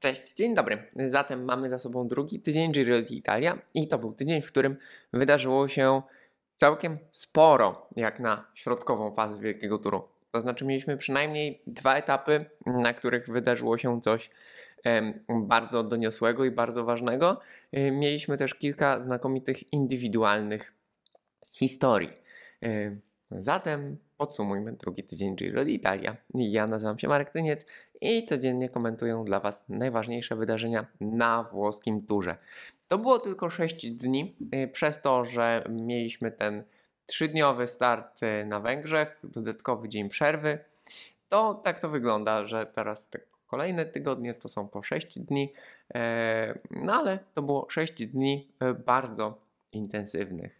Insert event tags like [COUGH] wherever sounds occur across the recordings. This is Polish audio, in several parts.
Cześć, dzień dobry. Zatem mamy za sobą drugi tydzień Giro d'Italia i to był tydzień, w którym wydarzyło się całkiem sporo, jak na środkową fazę Wielkiego Turu. To znaczy mieliśmy przynajmniej dwa etapy, na których wydarzyło się coś bardzo doniosłego i bardzo ważnego. E, Mieliśmy też kilka znakomitych indywidualnych historii. E, Zatem podsumujmy drugi tydzień Giro d'Italia. Ja nazywam się Marek Tyniec i codziennie komentuję dla Was najważniejsze wydarzenia na włoskim turze. To było tylko 6 dni, y, przez to, że mieliśmy ten trzydniowy start y, na Węgrzech, dodatkowy dzień przerwy. To tak to wygląda, że teraz te kolejne tygodnie to są po 6 dni, e, no ale to było 6 dni bardzo intensywnych.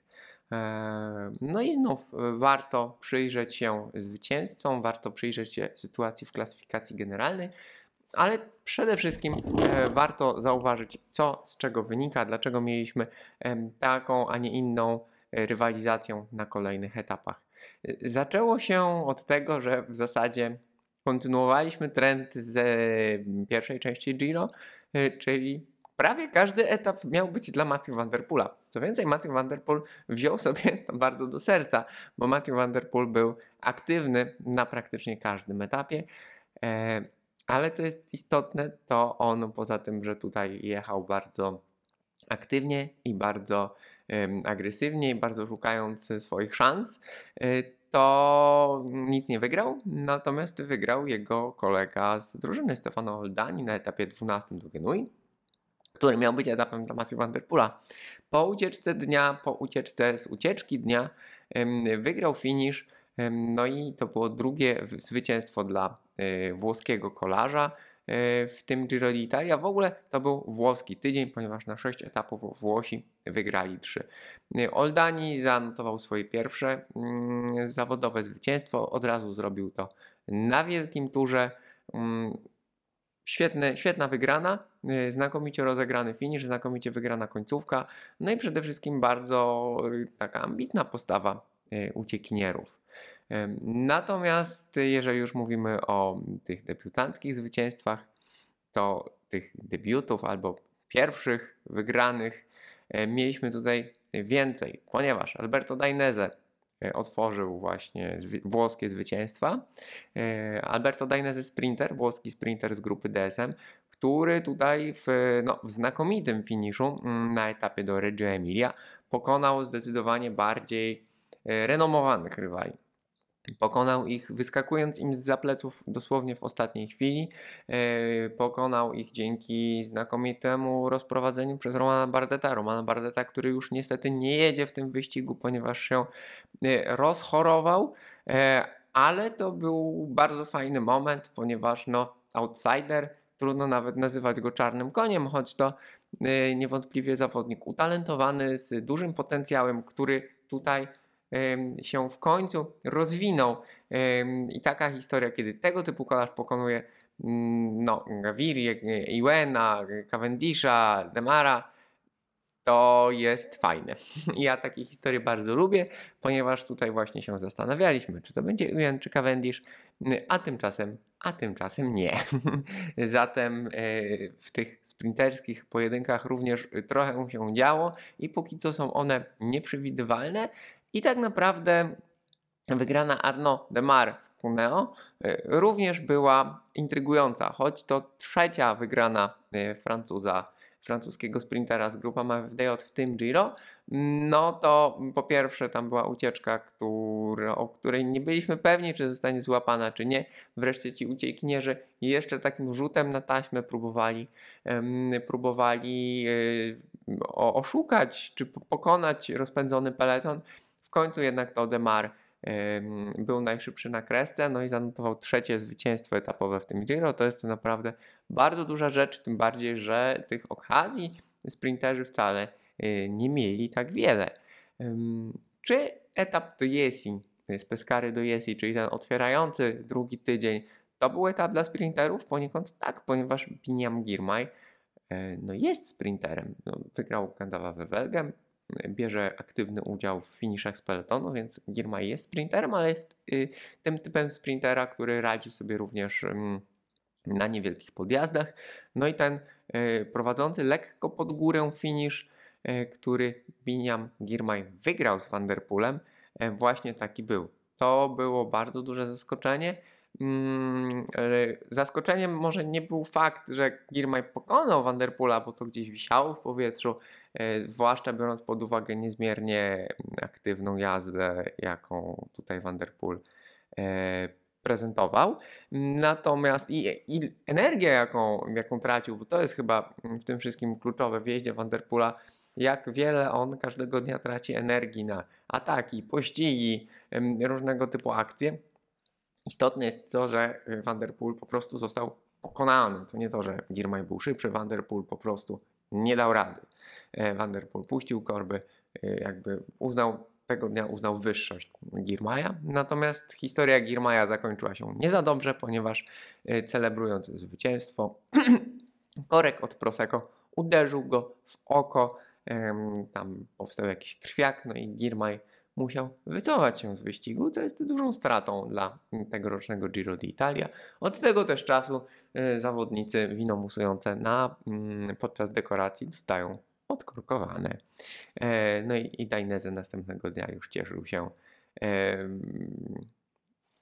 E, No i znów e, warto przyjrzeć się zwycięzcom, warto przyjrzeć się sytuacji w klasyfikacji generalnej, ale przede wszystkim e, warto zauważyć, co z czego wynika, dlaczego mieliśmy taką, a nie inną e, rywalizację na kolejnych etapach. Zaczęło się od tego, że w zasadzie kontynuowaliśmy trend z pierwszej części Giro, czyli prawie każdy etap miał być dla Matthew Van Der Poola. Co więcej, Matthew Van Der Poel wziął [LAUGHS] sobie to bardzo do serca, bo Matthew Van Der Poel był aktywny na praktycznie każdym etapie. E, ale co jest istotne, to on poza tym, że tutaj jechał bardzo aktywnie i bardzo agresywnie, bardzo szukając swoich szans, e, to nic nie wygrał, natomiast wygrał jego kolega z drużyny Stefano Oldani na etapie 12 do Genui, który miał być etapem dla Matthew Van Der Poola. Po ucieczce dnia, po ucieczce z ucieczki dnia wygrał finish, em, no i to było drugie zwycięstwo dla e, włoskiego kolarza e, w tym Giro d'Italia. W ogóle to był włoski tydzień, ponieważ na 6 etapów Włosi wygrali 3. Oldani zanotował swoje pierwsze mm, zawodowe zwycięstwo, od razu zrobił to na wielkim turze. Świetna wygrana, y, znakomicie rozegrany finish, znakomicie wygrana końcówka, no i przede wszystkim bardzo y, taka ambitna postawa y, uciekinierów. Natomiast jeżeli już mówimy o tych debiutanckich zwycięstwach, to tych debiutów albo pierwszych wygranych e, mieliśmy tutaj więcej, ponieważ Alberto Dainese otworzył właśnie włoskie zwycięstwa. E, Alberto Dainese sprinter, włoski sprinter z grupy DSM, który tutaj w, no, w znakomitym finiszu mm, na etapie do Reggio Emilia pokonał zdecydowanie bardziej e, renomowanych rywali. Pokonał ich wyskakując im z zapleców dosłownie w ostatniej chwili. E, Pokonał ich dzięki znakomitemu rozprowadzeniu przez Romana Bardeta. Romana Bardeta, który już niestety nie jedzie w tym wyścigu, ponieważ się e, rozchorował, e, ale to był bardzo fajny moment, ponieważ no, outsider, trudno nawet nazywać go czarnym koniem, choć to niewątpliwie zawodnik utalentowany, z dużym potencjałem, który tutaj się w końcu rozwinął. I taka historia, kiedy tego typu kolarz pokonuje mm, no, Gaviri, Iwena, Cavendisha, Demara, to jest fajne. [LAUGHS] Ja takie historie bardzo lubię, ponieważ tutaj właśnie się zastanawialiśmy, czy to będzie Iwen, czy Cavendish, a tymczasem, a tymczasem nie. [LAUGHS] Zatem e, w tych sprinterskich pojedynkach również trochę się działo i póki co są one nieprzewidywalne i tak naprawdę wygrana Arnaud Demar w Cuneo e, również była intrygująca, choć to trzecia wygrana e, Francuza, francuskiego sprintera z grupy MFDJ w tym Giro, no to po pierwsze tam była ucieczka, o której nie byliśmy pewni, czy zostanie złapana, czy nie. Wreszcie ci uciekinierzy jeszcze takim rzutem na taśmę próbowali, próbowali o- oszukać, czy po- pokonać rozpędzony peleton. Końcu jednak to Demar em, był najszybszy na kresce, no i zanotował trzecie zwycięstwo etapowe w tym Giro. To jest naprawdę bardzo duża rzecz, tym bardziej, że tych okazji sprinterzy wcale y, nie mieli tak wiele. Czy etap do Jesi, z Pescary do Jesi, czyli ten otwierający drugi tydzień, to był etap dla sprinterów? Poniekąd tak, ponieważ Biniam Girmay e, no jest sprinterem. No, wygrał Kandawa Welgem, bierze aktywny udział w finiszach z peletonu, więc Girmay jest sprinterem, ale jest y, tym typem sprintera, który radzi sobie również ym, na niewielkich podjazdach. No i ten e, prowadzący lekko pod górę finish, e, który Biniam Girmay wygrał z Vanderpoolem, właśnie taki był. To było bardzo duże zaskoczenie. Mm, zaskoczeniem może nie był fakt, że Girmay pokonał Vanderpoola, bo to gdzieś wisiało w powietrzu, zwłaszcza biorąc pod uwagę niezmiernie aktywną jazdę, jaką tutaj Vanderpool e, prezentował. Natomiast i, i energię, jaką, jaką tracił, bo to jest chyba w tym wszystkim kluczowe w jeździe Vanderpoola, jak wiele on każdego dnia traci energii na ataki, pościgi, różnego typu akcje. Istotne jest to, że Vanderpool po prostu został pokonany. To nie to, że Girmay był szybszy, Vanderpool po prostu nie dał rady. E, Vanderpool puścił korby, y, jakby uznał tego dnia uznał wyższość Girmaya. Natomiast historia Girmaya zakończyła się nie za dobrze, ponieważ y, celebrując zwycięstwo, [CLEARS THROAT] korek od Prosecco uderzył go w oko. Tam powstał jakiś krwiak, no i Girmay musiał wycofać się z wyścigu, co jest dużą stratą dla tegorocznego Giro d'Italia. Od tego też czasu zawodnicy wino musujące na, mm, podczas dekoracji dostają odkorkowane. E, No i, i Dainese następnego dnia już cieszył się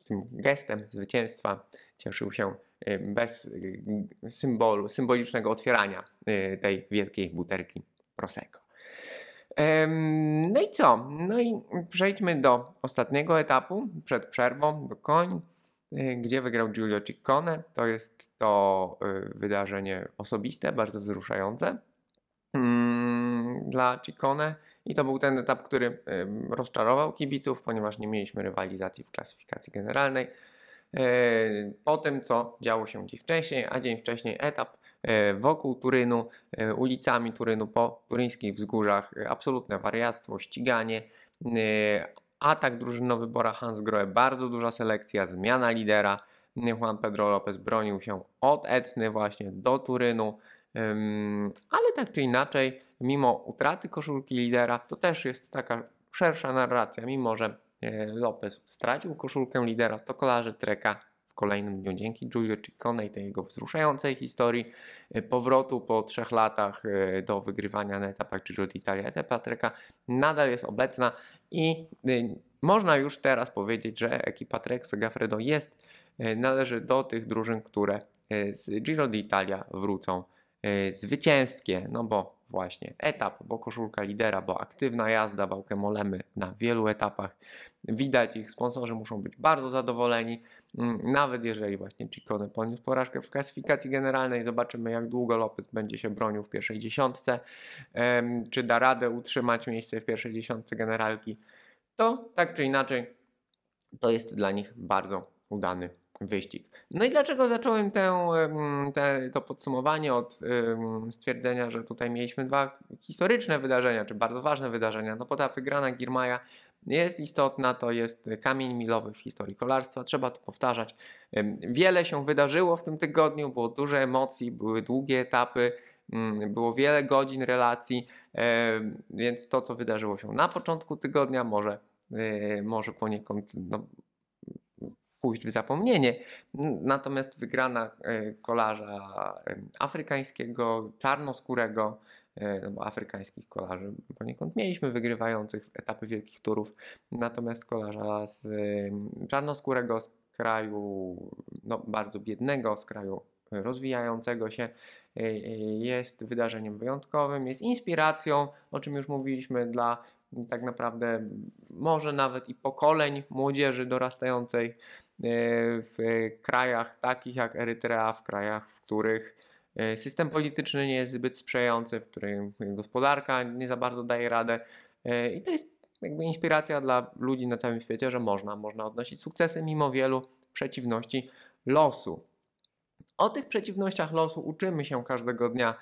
tym gestem zwycięstwa, cieszył się e, bez y, symbolu, symbolicznego otwierania y, tej wielkiej butelki Prosecco. No i co? No i przejdźmy do ostatniego etapu przed przerwą, do koń, gdzie wygrał Giulio Ciccone. To jest to wydarzenie osobiste, bardzo wzruszające dla Ciccone. I to był ten etap, który rozczarował kibiców, ponieważ nie mieliśmy rywalizacji w klasyfikacji generalnej. E, Po tym, co działo się dzień wcześniej, a dzień wcześniej etap e, wokół Turynu, e, ulicami Turynu po turyńskich wzgórzach, absolutne wariactwo, ściganie, atak drużynowy Bora Hansgrohe, bardzo duża selekcja, zmiana lidera. Juan Pedro Lopez bronił się od Etny właśnie do Turynu, ale tak czy inaczej, mimo utraty koszulki lidera, to też jest taka szersza narracja, mimo że e, Lopez stracił koszulkę lidera, to kolarze Treka w kolejnym dniu dzięki Giulio Ciccone i tej jego wzruszającej historii e, powrotu po trzech latach e, do wygrywania na etapach Giro d'Italia, etapa Treka nadal jest obecna i można już teraz powiedzieć, że ekipa Trek Segafredo jest, należy do tych drużyn, które z Giro d'Italia wrócą zwycięskie, no bo właśnie etap, bo koszulka lidera, bo aktywna jazda Bałkemolemy na wielu etapach. Widać ich, sponsorzy muszą być bardzo zadowoleni, mm, nawet jeżeli właśnie Ciccone poniósł porażkę w klasyfikacji generalnej. Zobaczymy jak długo Lopez będzie się bronił w pierwszej dziesiątce, czy da radę utrzymać miejsce w pierwszej dziesiątce generalki. To tak czy inaczej, to jest dla nich bardzo udany wyścig. No i dlaczego zacząłem tę, te, to podsumowanie od stwierdzenia, że tutaj mieliśmy dwa historyczne wydarzenia, czy bardzo ważne wydarzenia? No bo ta wygrana Girmaja jest istotna, to jest kamień milowy w historii kolarstwa, trzeba to powtarzać. Wiele się wydarzyło w tym tygodniu, było dużo emocji, były długie etapy, mm, było wiele godzin relacji, więc to, co wydarzyło się na początku tygodnia, może, e, może poniekąd no, pójść w zapomnienie. Natomiast wygrana e, kolarza e, afrykańskiego, czarnoskórego, e, no afrykańskich kolarzy poniekąd mieliśmy wygrywających etapy wielkich turów, natomiast kolarza z czarnoskórego z kraju no, bardzo biednego, z kraju rozwijającego się jest wydarzeniem wyjątkowym, jest inspiracją, o czym już mówiliśmy, dla tak naprawdę może nawet i pokoleń młodzieży dorastającej w krajach takich jak Erytrea, w krajach, w których e, system polityczny nie jest zbyt sprzyjający, w którym gospodarka nie za bardzo daje radę. E, I to jest jakby inspiracja dla ludzi na całym świecie, że można, można odnosić sukcesy mimo wielu przeciwności losu. O tych przeciwnościach losu uczymy się każdego dnia.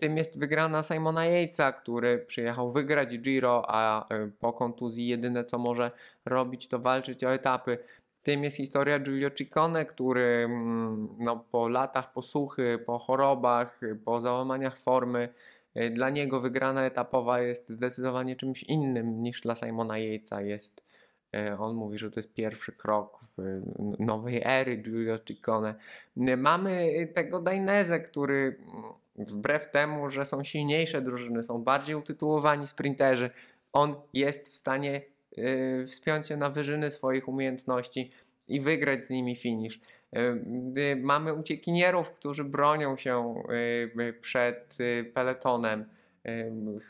Tym jest wygrana Simona Yatesa, który przyjechał wygrać Giro, a e, po kontuzji jedyne co może robić to walczyć o etapy. Tym jest historia Giulio Ciccone, który mm, no, po latach posuchy, po chorobach, po załamaniach formy, e, dla niego wygrana etapowa jest zdecydowanie czymś innym niż dla Simona Yatesa. Jest On mówi, że to jest pierwszy krok w nowej ery Giulio Ciccone. E, Mamy tego Dainese, który mm, wbrew temu, że są silniejsze drużyny, są bardziej utytułowani sprinterzy, on jest w stanie e, wspiąć się na wyżyny swoich umiejętności i wygrać z nimi finish. E, y, Mamy uciekinierów, którzy bronią się przed peletonem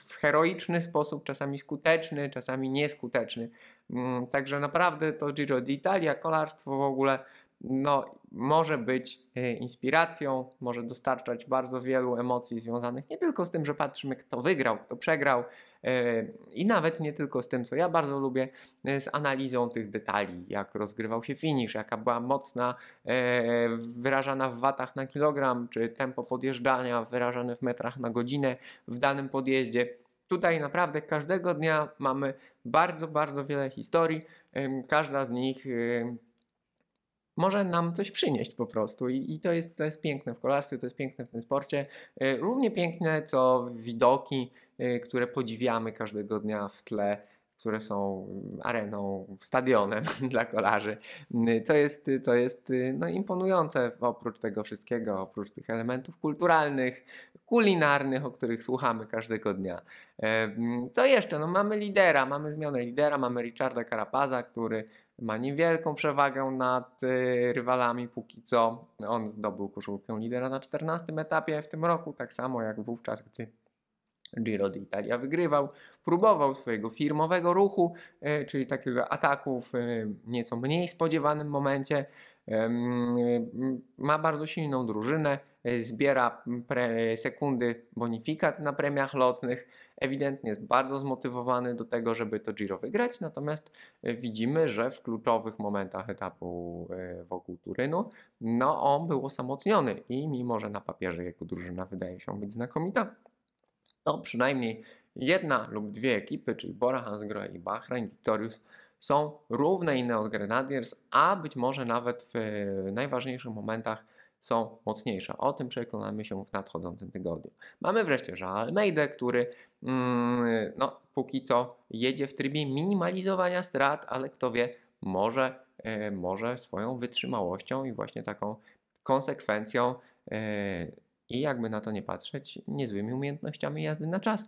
w heroiczny sposób, czasami skuteczny, czasami nieskuteczny. Mm, Także naprawdę to Giro d'Italia, kolarstwo w ogóle, no, może być e, inspiracją, może dostarczać bardzo wielu emocji związanych nie tylko z tym, że patrzymy, kto wygrał, kto przegrał, e, i nawet nie tylko z tym, co ja bardzo lubię, e, z analizą tych detali, jak rozgrywał się finish, jaka była mocna, wyrażana w watach na kilogram, czy tempo podjeżdżania wyrażane w metrach na godzinę w danym podjeździe. Tutaj naprawdę każdego dnia mamy bardzo, bardzo wiele historii. Każda z nich może nam coś przynieść po prostu i, to, jest, to jest piękne w kolarstwie, to jest piękne w tym sporcie. Y, Równie piękne co widoki, y, które podziwiamy każdego dnia w tle, które są areną, stadionem [LAUGHS] dla kolarzy. To jest, to jest no, imponujące oprócz tego wszystkiego, oprócz tych elementów kulturalnych, kulinarnych, o których słuchamy każdego dnia. E, mm, Co jeszcze? No, mamy lidera, mamy zmianę lidera, mamy Richarda Carapaza, który ma niewielką przewagę nad y, rywalami póki co. On zdobył koszulkę lidera na 14 etapie w tym roku, tak samo jak wówczas, gdy Giro d'Italia wygrywał. Próbował swojego firmowego ruchu, y, czyli takiego ataku w nieco mniej spodziewanym momencie. Y, Ma bardzo silną drużynę, zbiera pre, sekundy bonifikat na premiach lotnych. Ewidentnie jest bardzo zmotywowany do tego, żeby to Giro wygrać, natomiast y, widzimy, że w kluczowych momentach etapu y, wokół Turynu, no on był osamotniony i mimo, że na papierze jego drużyna wydaje się być znakomita, to przynajmniej jedna lub dwie ekipy, czyli Bora Hansgrohe i Bahrain Victorious, są równe Ineos Grenadiers, a być może nawet w najważniejszych momentach są mocniejsze. O tym przekonamy się w nadchodzącym tygodniu. Mamy wreszcie Jean Almeida, który mm, no, póki co jedzie w trybie minimalizowania strat, ale kto wie, może, e, może swoją wytrzymałością i właśnie taką konsekwencją e, i jakby na to nie patrzeć, niezłymi umiejętnościami jazdy na czas.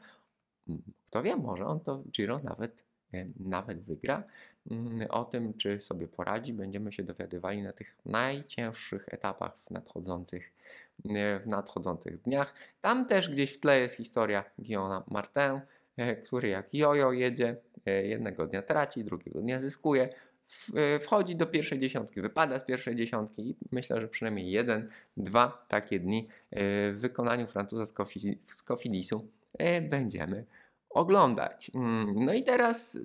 Mm, Kto wie, może on to Giro nawet, e, nawet wygra. Mm, O tym, czy sobie poradzi, będziemy się dowiadywali na tych najcięższych etapach w nadchodzących, e, w nadchodzących dniach. Tam też gdzieś w tle jest historia Guillaume'a Martin, e, który jak jojo jedzie, e, jednego dnia traci, drugiego dnia zyskuje. e, Wchodzi do pierwszej dziesiątki, wypada z pierwszej dziesiątki i myślę, że przynajmniej jeden, dwa takie dni w wykonaniu Francuza z będziemy oglądać. Mm, No i teraz y,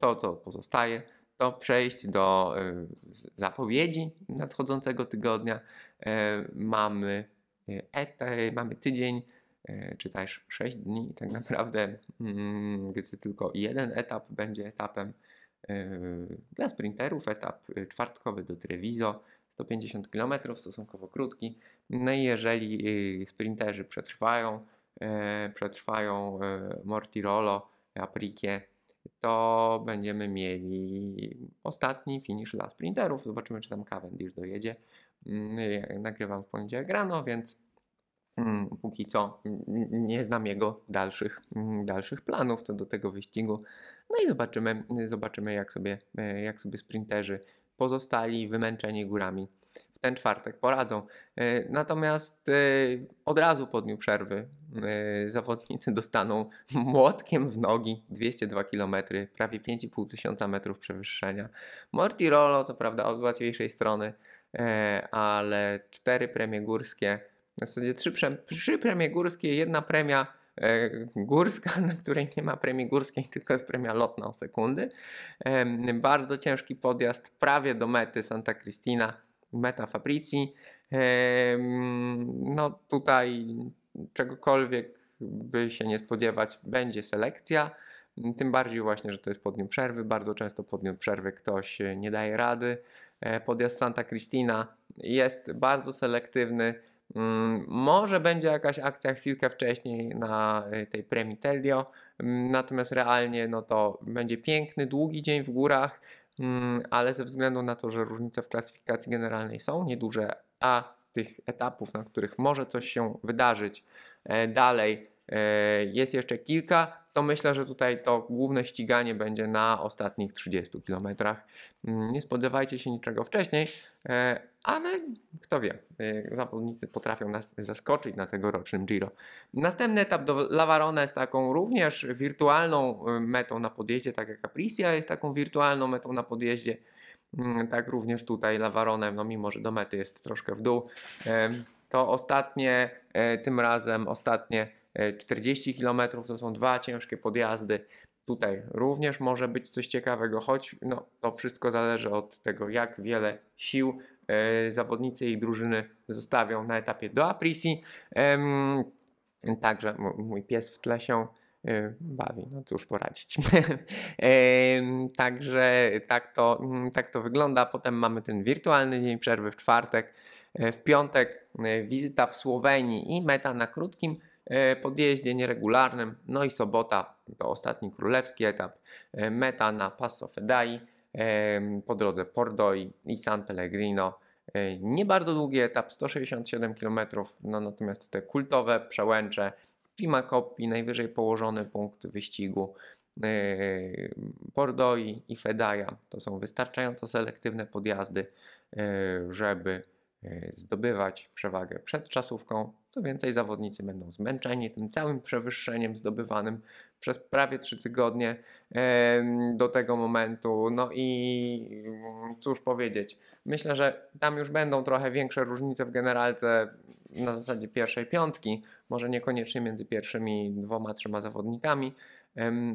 to, co pozostaje, to przejść do y, zapowiedzi nadchodzącego tygodnia. E, Mamy, y, et- mamy tydzień, e, czy też 6 dni, tak naprawdę, mm, gdy tylko jeden etap będzie etapem dla sprinterów, etap czwartkowy do Treviso, 150 km, stosunkowo krótki. No i jeżeli sprinterzy przetrwają, przetrwają e, Mortirolo, Aprikie, to będziemy mieli ostatni finish dla sprinterów. Zobaczymy, czy tam Cavendish dojedzie. Mm, Nagrywam w poniedziałek rano, więc mm, póki co mm, nie znam jego dalszych, dalszych planów co do tego wyścigu. No i zobaczymy, zobaczymy jak, sobie, e, jak sobie sprinterzy pozostali wymęczeni górami ten czwartek poradzą. E, Natomiast e, od razu po dniu przerwy e, zawodnicy [LAUGHS] dostaną młotkiem w nogi 202 km, prawie 5,5 tysiąca metrów przewyższenia. Mortirolo, co prawda od łatwiejszej strony, ale cztery premie górskie, w zasadzie trzy, trzy premie górskie, jedna premia górska, [LAUGHS] na której nie ma premii górskiej, tylko jest premia lotna o sekundy. Bardzo ciężki podjazd prawie do mety Santa Cristina, meta Fabrici. No tutaj czegokolwiek by się nie spodziewać, będzie selekcja. Tym bardziej właśnie, że to jest po przerwy. Bardzo często po przerwy ktoś nie daje rady. E, Podjazd Santa Cristina jest bardzo selektywny. Mm, Może będzie jakaś akcja chwilkę wcześniej na e, tej premii Telio, Mm, natomiast realnie no to będzie piękny, długi dzień w górach. Mm, ale ze względu na to, że różnice w klasyfikacji generalnej są nieduże, a tych etapów, na których może coś się wydarzyć e, dalej e, jest jeszcze kilka, to myślę, że tutaj to główne ściganie będzie na ostatnich 30 km. Mm, nie spodziewajcie się niczego wcześniej, e, ale kto wie, zawodnicy potrafią nas zaskoczyć na tegorocznym Giro. Następny etap do Lavarona jest taką również wirtualną metą na podjeździe, tak jak Aprilia jest taką wirtualną metą na podjeździe. Mm, tak również tutaj Lavaronem, no mimo że do mety jest troszkę w dół, to ostatnie, e, tym razem ostatnie 40 km to są dwa ciężkie podjazdy. Tutaj również może być coś ciekawego, choć no, to wszystko zależy od tego, jak wiele sił e, zawodnicy i drużyny zostawią na etapie do Aprisi. Także mój pies w tle się Y, bawi. No cóż poradzić. [LAUGHS] Także tak to, mm, tak to wygląda. Potem mamy ten wirtualny dzień przerwy w czwartek. E, w piątek e, wizyta w Słowenii i meta na krótkim e, podjeździe nieregularnym. No i sobota to ostatni królewski etap. Meta na Passo Fedai po drodze Pordoi i San Pellegrino. Nie bardzo długi etap, 167 km, no natomiast te kultowe przełęcze Prima Coppi, najwyżej położony punkt wyścigu. Pordoi i Fedaja to są wystarczająco selektywne podjazdy, e, żeby e, zdobywać przewagę przed czasówką. Co więcej, zawodnicy będą zmęczeni tym całym przewyższeniem zdobywanym przez prawie 3 tygodnie do tego momentu. No i cóż powiedzieć, myślę, że tam już będą trochę większe różnice w generalce na zasadzie pierwszej piątki, może niekoniecznie między pierwszymi dwoma, trzema zawodnikami,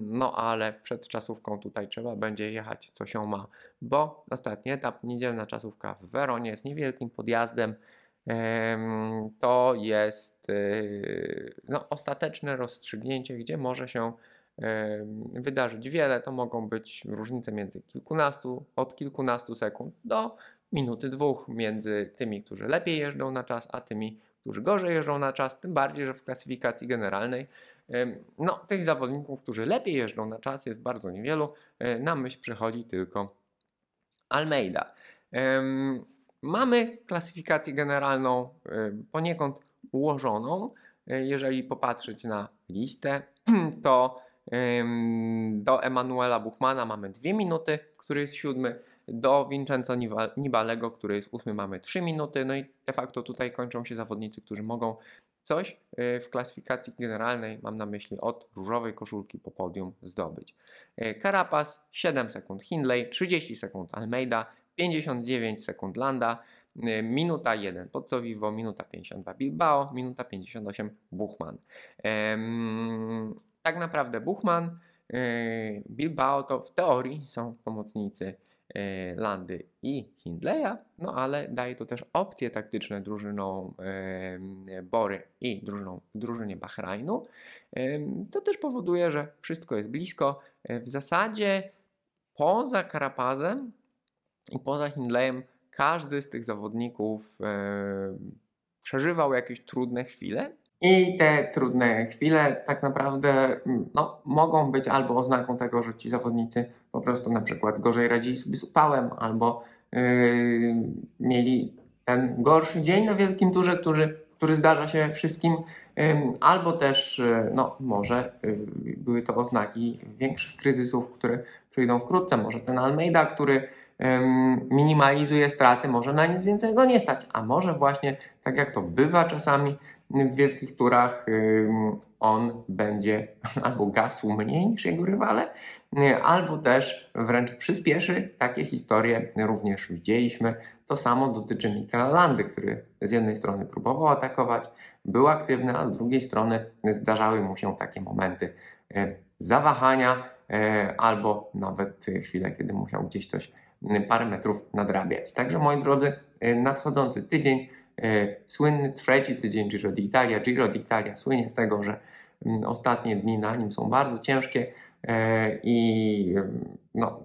no ale przed czasówką tutaj trzeba będzie jechać co się ma, bo ostatni etap, niedzielna czasówka w Weronie jest niewielkim podjazdem, to jest y, no, ostateczne rozstrzygnięcie, gdzie może się wydarzyć wiele. To mogą być różnice między kilkunastu, od kilkunastu sekund do minuty dwóch między tymi, którzy lepiej jeżdżą na czas, a tymi, którzy gorzej jeżdżą na czas. Tym bardziej, że w klasyfikacji generalnej no, tych zawodników, którzy lepiej jeżdżą na czas jest bardzo niewielu. E, na myśl przychodzi tylko Almeida. Mamy klasyfikację generalną e, poniekąd ułożoną. E, jeżeli popatrzeć na listę, [CLEARS THROAT] to do Emanuela Buchmana mamy 2 minuty, który jest siódmy. Do Vincenzo Nibalego, który jest ósmy, mamy 3 minuty. No i de facto tutaj kończą się zawodnicy, którzy mogą coś y, w klasyfikacji generalnej, mam na myśli od różowej koszulki po podium, zdobyć. Y, Carapaz 7 sekund Hindley, 30 sekund Almeida, 59 sekund Landa, y, minuta 1 Podcovivo, minuta 52 Bilbao, minuta 58 Buchman. Tak naprawdę Buchman, Bilbao to w teorii są pomocnicy E, Landy i Hindleya, no ale daje to też opcje taktyczne drużyną Bory i drużyną, drużynie Bahrajnu. To też powoduje, że wszystko jest blisko. E, w zasadzie poza Karapazem i poza Hindleyem każdy z tych zawodników przeżywał jakieś trudne chwile, i te trudne chwile tak naprawdę mm, no, mogą być albo oznaką tego, że ci zawodnicy po prostu na przykład gorzej radzili sobie z upałem, albo yy, mieli ten gorszy dzień na wielkim turze, który, który zdarza się wszystkim, yy, albo też yy, no, może yy, były to oznaki większych kryzysów, które przyjdą wkrótce. Może ten Almeida, który minimalizuje straty, może na nic więcej go nie stać, a może właśnie tak jak to bywa czasami w wielkich turach, on będzie [LAUGHS] albo gasł mniej niż jego rywale, albo też wręcz przyspieszy. Takie historie również widzieliśmy. To samo dotyczy Mikela Landy, który z jednej strony próbował atakować, był aktywny, a z drugiej strony zdarzały mu się takie momenty e, zawahania e, albo nawet chwile, kiedy musiał gdzieś coś parę metrów nadrabiać. Także moi drodzy, e, nadchodzący tydzień, słynny trzeci tydzień Giro d'Italia. Giro d'Italia słynie z tego, że ostatnie dni na nim są bardzo ciężkie i no,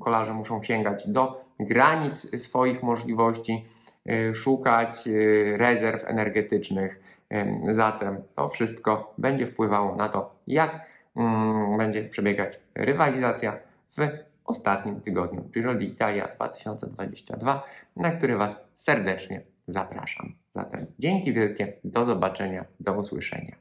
kolarze muszą sięgać do granic swoich możliwości, szukać rezerw energetycznych. Zatem to wszystko będzie wpływało na to, jak mm, będzie przebiegać rywalizacja w ostatnim tygodniu Giro d'Italia 2022, na który Was serdecznie zapraszam. Zatem dzięki wielkie, do zobaczenia, do usłyszenia.